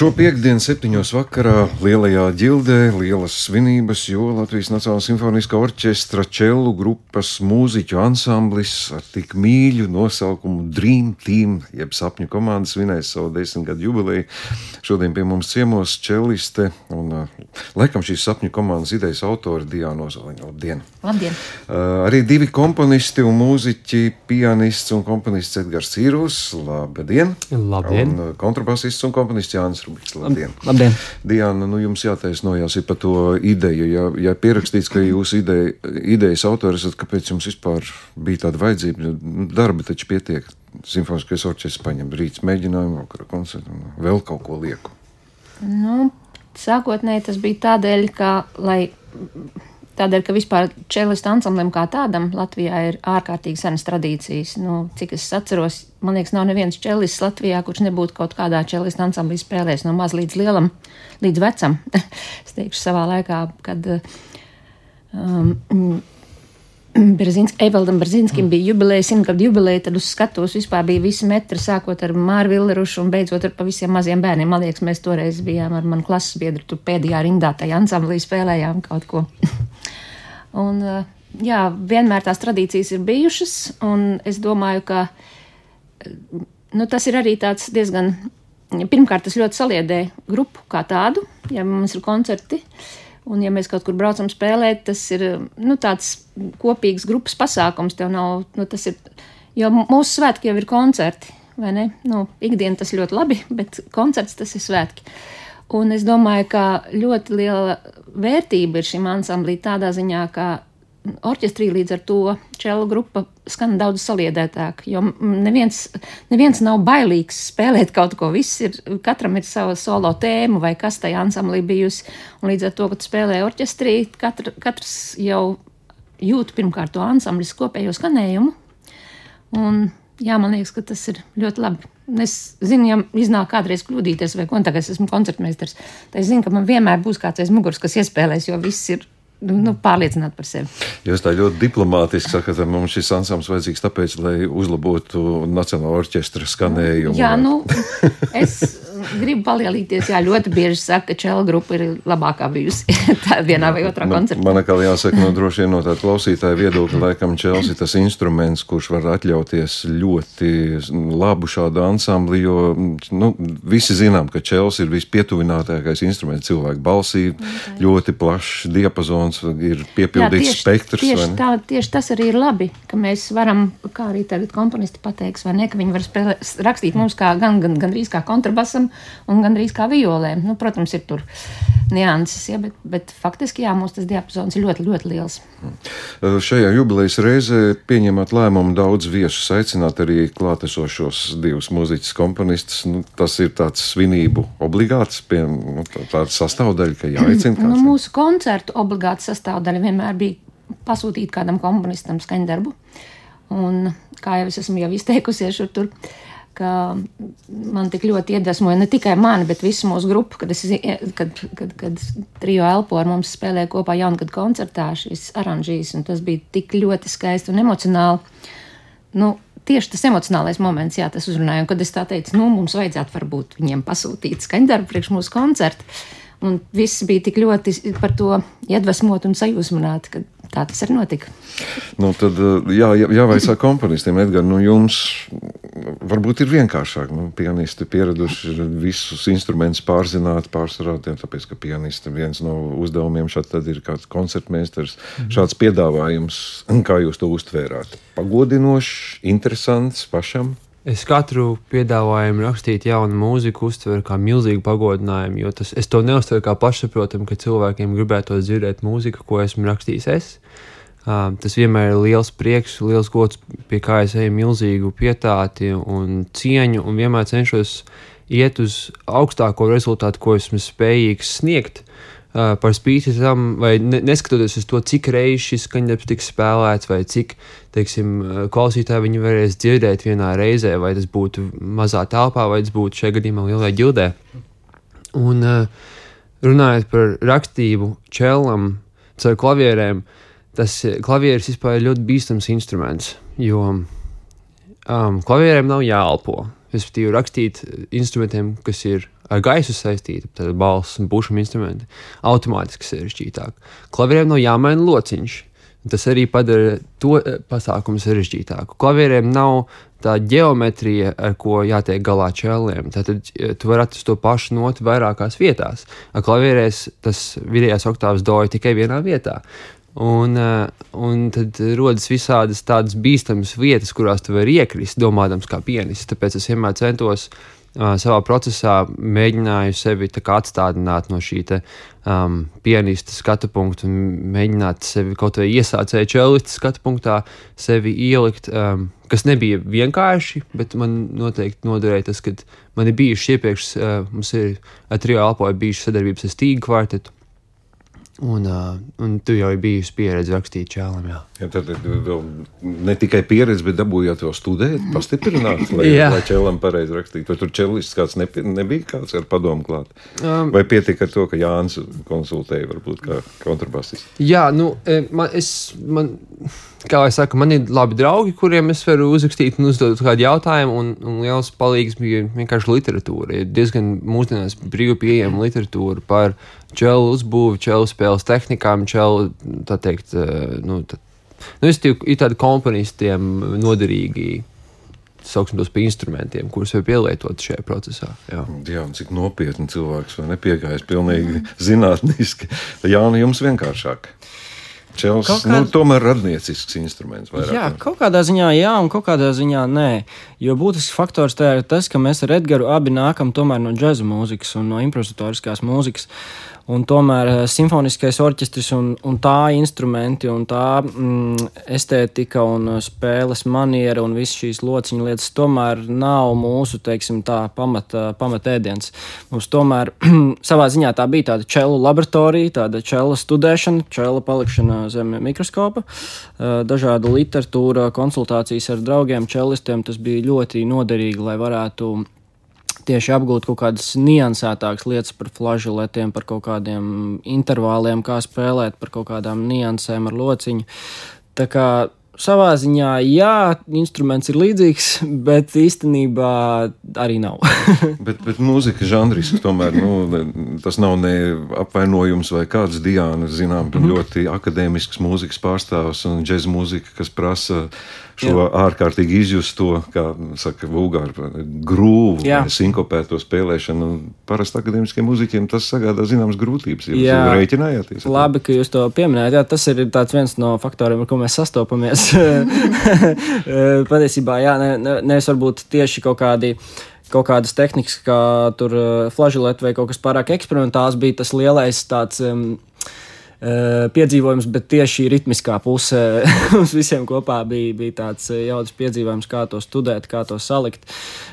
Šo piekdienu, septiņos vakarā, lielajā ģildē, lielas svinības, jo Latvijas Nacionālā simfoniskā orķestra čelu grupas mūziķu ansamblis ar tik mīļu nosaukumu Dream Team, jeb sapņu komanda svinēs savu desmitgadu jubileju. Šodien pie mums ciemos čeliste un laikam šīs sapņu komandas idejas autori Diana Ozoliņa. Labdien! Labdien! Uh, arī divi komponisti un mūziķi, pianists un komponists Edgars Cīrus. Labdien! Labdien! Un kontrabasists un komponists Jānis Rubiks. Labdien! Labdien. Diana, nu jums jātaisnojās par to ideju. Ja, ja pierakstīts, ka jūs ideja, idejas autors esat, kāpēc jums vispār bija tāda vajadzība? Nu, darba taču pietiek. Simfoniskais orķestris paņem rīts mēģinājumu, vakara koncertu un vēl kaut ko lieku. Nu, sākotnēji tas bija tādēļ, ka, lai Tādēļ, ka vispār čelistu ansamblim kā tādam Latvijā ir ārkārtīgi senas tradīcijas. Nu, cik es atceros, man liekas, nav neviens čelists Latvijā, kurš nebūtu kaut kādā čelistu ansamblī spēlējis no maz līdz lielam, līdz vecam. es teikšu savā laikā, kad. Um, Berzinsk, Evaldam Berzinskim bija jubileja, simtgadu jubileja, tad uz skatuves vispār bija visi metri, sākot ar Māru Villerušu un beidzot ar pavisam maziem bērniem. Man liekas, mēs toreiz bijām ar manu klases biedru, tur pēdējā rindā tajā ansamblī spēlējām kaut ko. Un, eh, jā, vienmēr tās tradīcijas ir bijušas, un es domāju, ka eh, nu, tas ir arī tāds diezgan. Pirmkārt, tas ļoti saliedē grupu kā tādu, ja mums ir koncerti. Un, ja mēs kaut kur braucam spēlēt, tas ir nu, tāds kopīgs grupas pasākums. Nav, nu, ir, jo mūsu svētki jau ir koncerti, vai ne? Nu, ikdiena tas ļoti labi, bet koncerts tas ir svētki. Un es domāju, ka ļoti liela vērtība ir šim ansamblī tādā ziņā, ka orķestrī līdz ar to čelu grupa skan daudz saliedētāk, jo neviens, neviens nav bailīgs spēlēt kaut ko. Viss ir, katram ir sava solo tēma vai kas tajā ansamblī bijusi, un līdz ar to, kad spēlē orķestrī, katr, katrs jau jūt pirmkārt to ansamblis kopējo skanējumu, un jā, man liekas, ka tas ir ļoti labi. Es zinu, ja iznāk kādreiz kļūdīties, vai ko tagad es esmu koncertmeistars, tad es zinu, ka man vienmēr būs kāds aiz muguras, kas iespēlēs, jo viss ir nu, nu pārliecināt par sevi. Jūs tā ļoti diplomātiski sakat, ka mums šis ansamblis vajadzīgs tāpēc, lai uzlabotu Nacionālo orķestra skanējumu. Jā, nu, es gribu palielīties. Jā, ļoti bieži saka, ka čela grupa ir labākā bijusi vienā vai otrā koncertā. Man atkal jāsaka, no droši vien no tā klausītāja viedokļa, laikam čels ir tas instruments, kurš var atļauties ļoti labu šādu ansambli, jo nu, visi zinām, ka čels ir vispietuvinātākais instruments cilvēku balsī, okay. ļoti plašs diapazons ir piepildīts Jā, tieši, spektrs. Tieši, tā, tieši tas arī ir labi, ka mēs varam, kā arī tagad komponisti pateiks, vai ne, ka viņi var spēlē, rakstīt mums kā gan, gan, gan drīz kā kontrabasam un gan drīz kā violēm. Nu, protams, ir tur nianses, ja, bet, bet faktiski jā, mums tas diapazons ir ļoti, ļoti liels. Mm. Šajā jubilejas reizē pieņemat lēmumu daudz viesus aicināt arī klātesošos divus mūziķus komponistus. Nu, tas ir tāds svinību obligāts, pie, nu, tāds sastāvdaļa, ka jāaicina. Nu, mūsu koncertu obligāti sastāvdaļa vienmēr bija pasūtīt kādam komponistam skaņdarbu. Un, kā jau es esmu jau izteikusies, šur tur ka man tik ļoti iedvesmoja ne tikai mani, bet visu mūsu grupu, kad, es, kad, kad, kad trijo elpo ar mums spēlēja kopā jaungada koncertā šīs oranžīs, un tas bija tik ļoti skaisti un emocionāli. Nu, tieši tas emocionālais moments, jā, tas uzrunāja, un kad es tā teicu, nu, mums vajadzētu varbūt viņiem pasūtīt skaņdarbu priekš mūsu koncertu. Un viss bija tik ļoti par to iedvesmot un sajūsmināti, ka tā tas arī notika. Nu, tad jā, jāvaicā komponistiem, Edgars, nu jums varbūt ir vienkāršāk. Nu, pianisti pieraduši visus instrumentus pārzināt, pārsvarāt, tāpēc, ka pianisti viens no uzdevumiem šāds ir kāds koncertmeistars. Mhm. Šāds piedāvājums, kā jūs to uztvērāt? Pagodinošs, interesants pašam. Es katru piedāvājumu rakstīt jaunu mūziku uztveru kā milzīgu pagodinājumu, jo tas, es to neuztveru kā pašsaprotamu, ka cilvēkiem gribētu dzirdēt mūziku, ko esmu rakstījis es. Uh, tas vienmēr ir liels prieks, liels gods, pie kā es eju milzīgu pietāti un cieņu, un vienmēr cenšos iet uz augstāko rezultātu, ko esmu spējīgs sniegt. Uh, par spīti tam, vai ne, neskatoties uz to, cik reizes šis skaņdarbs tiks spēlēts, vai cik teiksim, klausītāji viņu varēs dzirdēt vienā reizē, vai tas būtu mazā telpā, vai tas būtu šajā gadījumā lielā ģildē. Un uh, runājot par rakstību čelam, caur klavierēm, tas klavieris vispār ir ļoti bīstams instruments, jo um, klavierēm nav jāelpo. Respektīvi, rakstīt instrumentiem, kas ir ar gaisu saistīta, tad balss un pušuma instrumenti automātiski sarežģītāk. Klavieriem nav jāmaina lociņš. Tas arī padara to eh, pasākumu sarežģītāku. Klavieriem nav tā geometrija, ar ko jātiek galā čēliem. Tad tu vari atrast to pašu notu vairākās vietās. Ar klavierēs tas vidējās oktāvas doja tikai vienā vietā. Un, eh, un tad rodas visādas tādas bīstamas vietas, kurās tu vari iekrist, domājams, kā pianists. Tāpēc es vienmēr centos uh, savā procesā, mēģināju sevi atstādināt no šī te, um, pianista skatu punkta un mēģināt sevi kaut vai iesācēju čelista skatu punktā, sevi ielikt. Um, kas nebija vienkārši, bet man noteikti noderēja tas, ka man ir bijuši iepriekš, uh, mums ir trijā alpoju bijuši sadarbības ar Stīgu kvartetu. Un, uh, un tu jau biji pieredzi rakstīt čēlam. Jā. Ja, tad ne tikai pieredzi, bet dabūjāt vēl studēt, pastiprināt, lai, lai čēlam pareizi rakstītu. Vai tur čelists kāds nepi, nebija kāds ar padomu klāt? Um, Vai pietika ar to, ka Jānis konsultēja varbūt kā kontrabasists? Jā, nu, e, man, es, man, kā jau saku, man ir labi draugi, kuriem es varu uzrakstīt un uzdot kādu jautājumu, un, un liels palīgs bija vienkārši literatūra. Ir diezgan mūsdienās brīvi pieejama literatūra par čelu uzbūvi, čelu spēles tehnikām, čelu, tā teikt, e, nu, tā, nu, es tiku, ir tādi komponistiem noderīgi. Sauksim tos par instrumentiem, kurus var pielietot šajā procesā. Jā, Jā un cik nopietni cilvēks vai nepiegājis pilnīgi zinātniski. Jā, nu jums vienkāršāk. Čels, Kaut kā... nu, kād- tomēr radniecisks instruments. Vairāk. Jā, kaut kādā ziņā jā, un kaut kādā ziņā nē. Jo būtisks faktors tajā ir tas, ka mēs ar Edgars abi nākam tomēr no džēza mūzikas un no improvizatoriskās mūzikas. Un tomēr eh, simfoniskais orķestris un, un tā instrumenti un tā mm, estētika un eh, spēles maniera un visas šīs lociņa lietas tomēr nav mūsu, teiksim, tā pamata, pamata ēdiens. Mums tomēr savā ziņā tā bija tāda čelu laboratorija, tāda čela studēšana, čela palikšana zem mikroskopa, eh, dažāda literatūra, konsultācijas ar draugiem, čelistiem. Tas bija ļoti noderīgi, lai varētu tieši apgūt kaut kādas niansētākas lietas par flažoletiem, par kaut kādiem intervāliem, kā spēlēt, par kaut kādām niansēm ar lociņu. Tā kā savā ziņā, jā, instruments ir līdzīgs, bet īstenībā arī nav. Bet, bet mūzika žanriski tomēr nu, tas nav ne apvainojums vai kāds Diana, zinām, Mhm. ļoti akadēmisks mūzikas pārstāvs un džēza mūzika, kas prasa šo ārkārtīgi izjust to, kā saka, vulgāru grūvu, Jā. sinkopēto spēlēšanu. Parasti akadēmiskiem mūziķiem tas sagādā zināmas grūtības. Jūs Jā. rēķinājāties? Labi, ka jūs to pieminējāt. Jā, tas ir viens no faktoriem, ar ko mēs sastopamies. Patiesībā, jā, ne, ne, nevis varbūt tieši kaut kādi. Kaut kādas tehnikas, kā tur flažolēta vai kaut kas pārāk eksperimentāls, bija tas lielais tāds um, piedzīvojums, bet tieši ritmiskā pusē mums visiem kopā bija, bija tāds jauks piedzīvojums, kā to studēt, kā to salikt.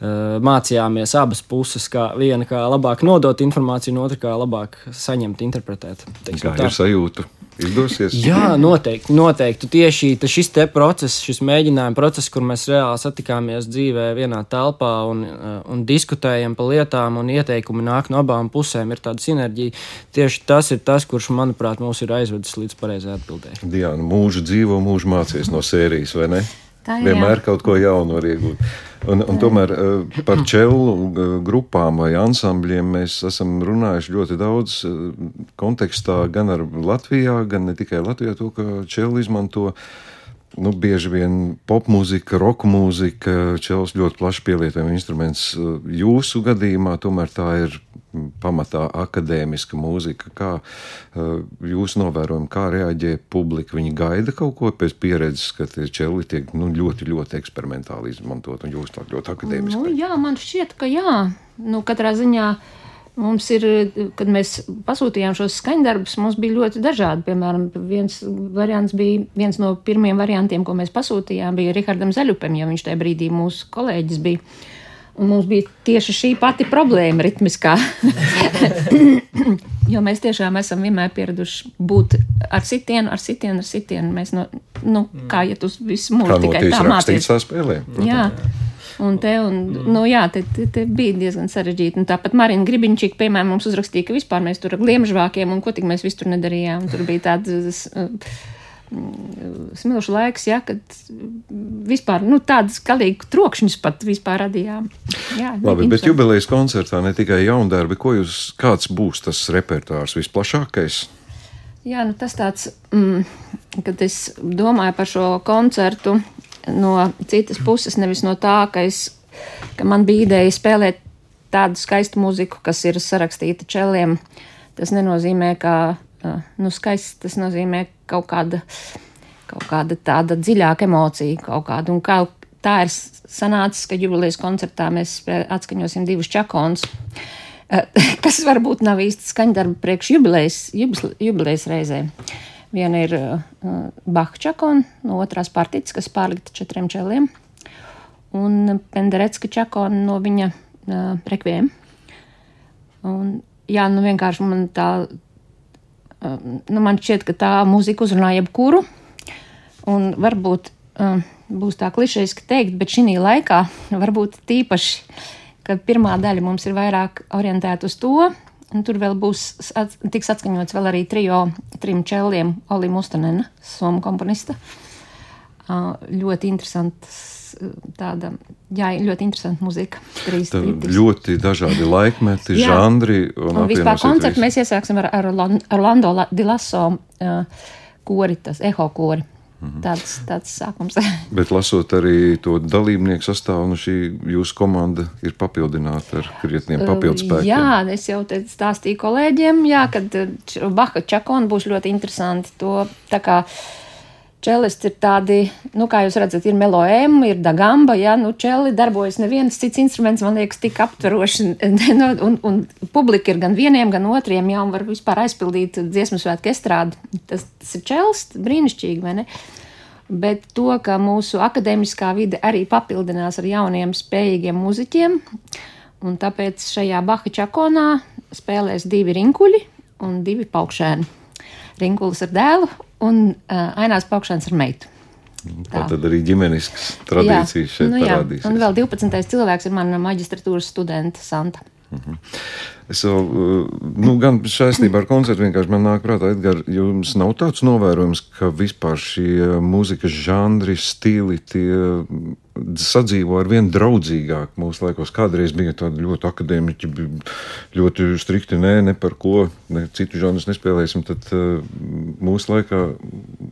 Mācījāmies abas puses, kā viena kā labāk nodot informāciju, un otra kā labāk saņemt, interpretēt. teiksim Kā tā. ir sajūta? Izdosies? Jā, noteikti. noteikti. Tieši šis te process, šis mēģinājuma process, kur mēs reāli satikāmies dzīvē, vienā telpā un, uh, un diskutējam par lietām, un ieteikumi nāk no abām pusēm, ir tāda sinerģija. Tieši tas ir tas, kurš, manuprāt, mūs ir aizvedis līdz pareizai atbildēji. Diana, mūžu dzīvo, mūžu mācies no sērijas, vai ne? Tā ir, Vienmēr jā. kaut ko jaunu var iegūt. Un, un tomēr eh, par čelu eh, grupām vai ansambļiem mēs esam runājuši ļoti daudz eh, kontekstā, gan ar Latvijā, gan ne tikai Latvijā, to, ka čelu izmanto. Nu, bieži vien popmūzika, roka mūzika, čels ļoti plaši pielietojama instruments. Jūsu gadījumā tomēr tā ir pamatā akadēmiska mūzika. Kā uh, jūs novērojat, kā reaģē publika? Viņi gaida kaut ko pēc pieredzes, ka tie čeli tiek nu, ļoti, ļoti eksperimentāli izmantot, un jūs tā ļoti akadēmiski. Nu, jā, man šķiet, ka jā. Nu, katrā ziņā mums ir, kad mēs pasūtījām šos skaņdarbus, mums bija ļoti dažādi. Piemēram, viens variants bija, viens no pirmiem variantiem, ko mēs pasūtījām, bija Rihardam Zaļupam, jo viņš tajā brīdī mūsu kolēģis bija. Mums bija tieši šī pati problēma, ritmiskā. jo mēs tiešām esam vienmēr pieraduši būt ar sitienu, ar sitienu, ar sitienu. Mēs no, nu, kā ja tu visu mūžu tikai tā spēlē? Jā. Un te, un, nu, jā, te, te, te bija diezgan sarežģīti. Un tāpat Marina Gribinčīka, piemēram, mums uzrakstīja, ka vispār mēs tur ar gliemžvākiem un ko tik mēs visu tur nedarījām. Tur bija tādas uh, mm, smilšu laiks, ja, kad vispār nu, tādas galīgi trokšņus pat vispār radījām. Jā, Labi, bet jubilejas koncertā ne tikai jaundarbi, ko jūs, kāds būs tas repertārs visplašākais? Jā, nu tas tāds, mm, kad es domāju par šo koncertu no citas puses, nevis no tā, ka, es, ka man bija ideja spēlēt tādu skaistu mūziku, kas ir sarakstīta čeliem. Tas nenozīmē, ka nu, skaists tas nozīmē kaut kāda, kaut kāda tāda dziļāka emocija, kaut kāda. Un kā tā ir sanācis, ka jubilejas koncertā mēs atskaņosim divus čakons. Kas varbūt nav īsti skaņdarbi priekš jubilejas, jubilejas reizē. Viena ir uh, Bahčakona, no otrās partijas, kas pārlikta četriem čeliem, un Penderecka čakona no viņa uh, rekviem. Un, jā, nu vienkārši man tā, nu man šķiet, ka tā mūzika uzrunā jebkuru, un varbūt uh, būs tā klišejiski teikt, bet šī laikā varbūt tīpaši, kad pirmā daļa mums ir vairāk orientēta uz to, Un tur vēl būs at, tiks atskaņots vēl arī trijo trim čeliem Oli Mustanena, somu komponista. Uh, ļoti interesants tāda, jā, ļoti interesanta muzika. Ļoti dažādi laikmeti, žanri. Un, un vispār koncertu mēs iesāksim ar, ar Orlando Dilaso uh, kori, tas eho kori. Mhm. Tāds, tāds sākums. Bet lasot arī to dalībnieku sastāvu, nu šī jūsu komanda ir papildināta ar krietniem papildus spēkiem. Jā, es jau te stāstīju kolēģiem, jā, kad Baha Čakona būs ļoti interesanti. To tā kā Čelisti ir tādi, nu, kā jūs redzat, ir meloēma, ir dagamba, ja, nu, čeli darbojas neviens cits instruments, man liekas, tik aptveroši, nu, un, un publika ir gan vieniem, gan otriem, ja, un var vispār aizpildīt dziesmu svētku estrādi. Tas, tas ir čels, brīnišķīgi, vai ne? Bet to, ka mūsu akadēmiskā vide arī papildinās ar jauniem, spējīgiem muziķiem, un tāpēc šajā Baha čakonā spēlēs divi rinkuļi un divi paukšēni. Rinkulis ar dēlu un uh, ainās paukšanas ar meitu. Tā tad arī ģimeniskas tradīcijas jā, šeit nu, parādīsies. Un vēl 12. cilvēks ir mana maģistratūras studenta Santa. Uh -huh. Es vēl, nu, gan saistībā ar koncertu vienkārši man nāk prātā, Edgar, jums nav tāds novērojums, ka vispār šie mūzikas žanri, stili, tie sadzīvo ar vien draudzīgāk mūsu laikos. Kādreiz bija tādi ļoti akadēmiķi, ļoti strikti, nē, ne par ko, ne citu žanrus nespēlēsim. Tad uh, mūsu laikā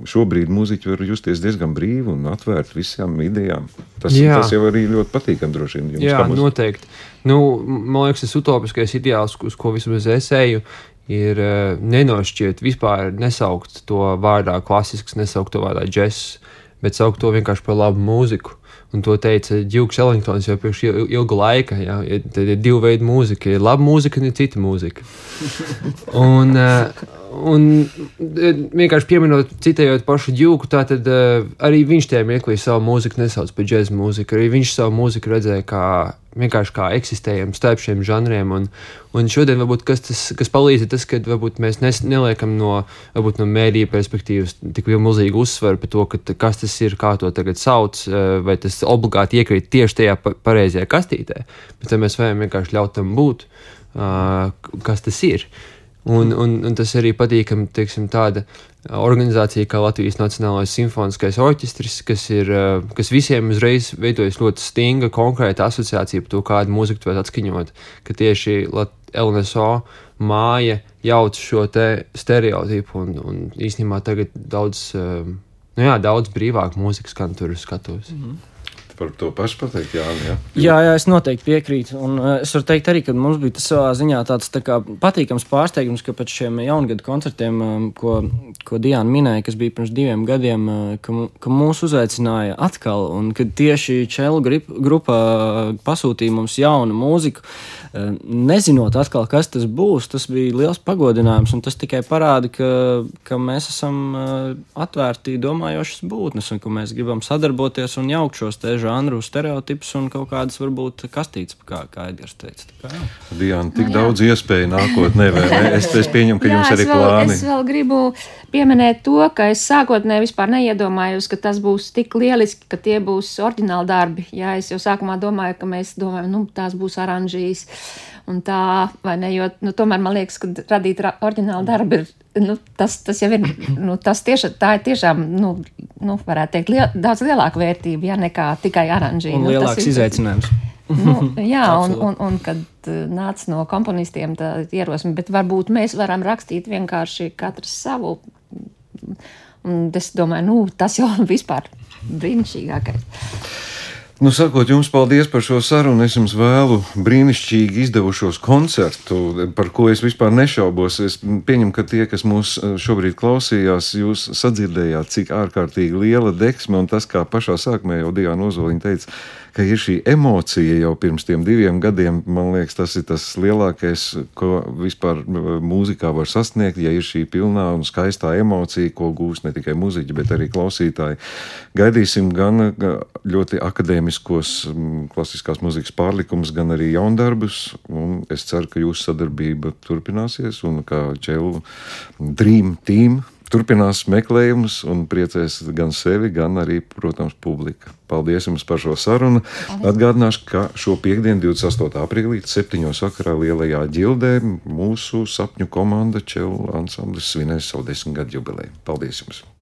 šobrīd mūziķi var justies diezgan brīvi un atvērti visām idejām. Tas, Jā. tas jau arī ļoti patīkami droši vien. Jums, Jā, noteikti. Nu, man liekas, tas utopiskais ideāls, uz ko vismaz es eju, ir uh, nenošķiet vispār nesaukt to vārdā klasisks, nesaukt to vārdā džeks, bet saukt to vienkārši par labu mūziku. Un to teica Džuks Ellingtons jau pirms ilga laika. Jā. Tad ir divi veidi mūzika. Ir laba mūzika un ir cita mūzika. un, uh, un eh, vienkārši pieminot, citējot pašu ģūku, tā tad uh, arī viņš tajā mirklī savu mūziku nesauc par džēzu mūziku. Arī viņš savu mūziku redzēja kā vienkārši kā eksistējam starp šiem žanriem. Un, un šodien varbūt kas, tas, kas palīdz, ir tas, ka varbūt mēs nes, neliekam no, varbūt no mēdīja perspektīvas tik milzīgu uzsvaru par to, ka, kas tas ir, kā to tagad sauc, eh, vai tas obligāti iekrīt tieši tajā pareizajā kastītē. Bet mēs varam vienkārši ļaut tam būt, uh, kas tas ir. Uh, Un, un, un tas arī patīkami, teiksim, tāda organizācija kā Latvijas Nacionālais simfoniskais orķestris, kas, ir, kas visiem uzreiz veidojas ļoti stinga, konkrēta asociācija par to, kādu mūziku vari atskaņot. Ka tieši LNSO māja jauc šo te stereotipu un, un īstenībā tagad daudz, nu jā, daudz brīvāk mūzikas skan tur skatos. Mm -hmm par to pašu pateikt, jā, jā. Jā, jā, es noteikti piekrītu. Un uh, es varu teikt arī, ka mums bija tas savā ziņā tāds tā kā, patīkams pārsteigums, ka pēc šiem jaungada koncertiem, um, ko, ko Diana minēja, kas bija pirms diviem gadiem, uh, ka, ka mūs uzaicināja atkal, un kad tieši Čelu grupa pasūtīja mums jaunu mūziku, nezinot atkal, kas tas būs, tas bija liels pagodinājums, un tas tikai parāda, ka, ka mēs esam atvērti domājošas būtnes, un ka mēs gribam sadarboties un jaukt šos te žanru stereotipus un kaut kādas varbūt kastītes, kā, kā Edgars teica. Diana, tik nu, daudz jā. iespēju nākotnē, vai ne? Es, es pieņemu, ka jā, jums arī vēl, plāni. Es vēl gribu pieminēt to, ka es sākotnēji vispār neiedomājos, ka tas būs tik lieliski, ka tie būs oriģināli darbi. Jā, es jau sākumā domāju, ka mēs domājam, nu, tās būs oranžīs un tā, vai ne, jo, nu, tomēr man liekas, ka radīt ra oriģinālu darbu ir, nu, tas, tas jau ir, nu, tas tieši, tā ir tiešām, nu, nu varētu teikt, liel, daudz lielāka vērtība, ja nekā tikai aranžīna. Un nu, lielāks izaicinājums. nu, jā, un, un, un kad uh, nāca no komponistiem tā ierosme, bet varbūt mēs varam rakstīt vienkārši katrs savu. Un es domāju, nu, tas jau vispār brīnišķīgākais. Nu, sakot jums paldies par šo sarunu, es jums vēlu brīnišķīgi izdevušos koncertu, par ko es vispār nešaubos. Es pieņemu, ka tie, kas mūs eh, šobrīd klausījās, jūs sadzirdējāt, cik ārkārtīgi liela deksme un tas, kā pašā sākumā jau Diana Ozoliņa teica, ka ir šī emocija jau pirms tiem diviem gadiem. Man liekas, tas ir tas lielākais, ko vispār mūzikā var sasniegt, ja ir šī pilnā un skaistā emocija, ko gūs ne tikai muzeķi, bet arī klausītāji. Gaidīsim gan ļoti akadēmiskos klasiskās mūzikas pārlikumus, gan arī jaundarbus. Es ceru, ka jūsu sadarbība turpināsies un kā Čelu Dream Team turpinās meklējumus un priecēs gan sevi, gan arī, protams, publika. Paldies jums par šo sarunu. Paldies. Atgādināšu, ka šo piekdienu, 28. aprīlī, 7. vakarā Lielajā ģildē mūsu sapņu komanda Čelu ansamblis svinēs savu desmitgadu jubileju. Paldies jums!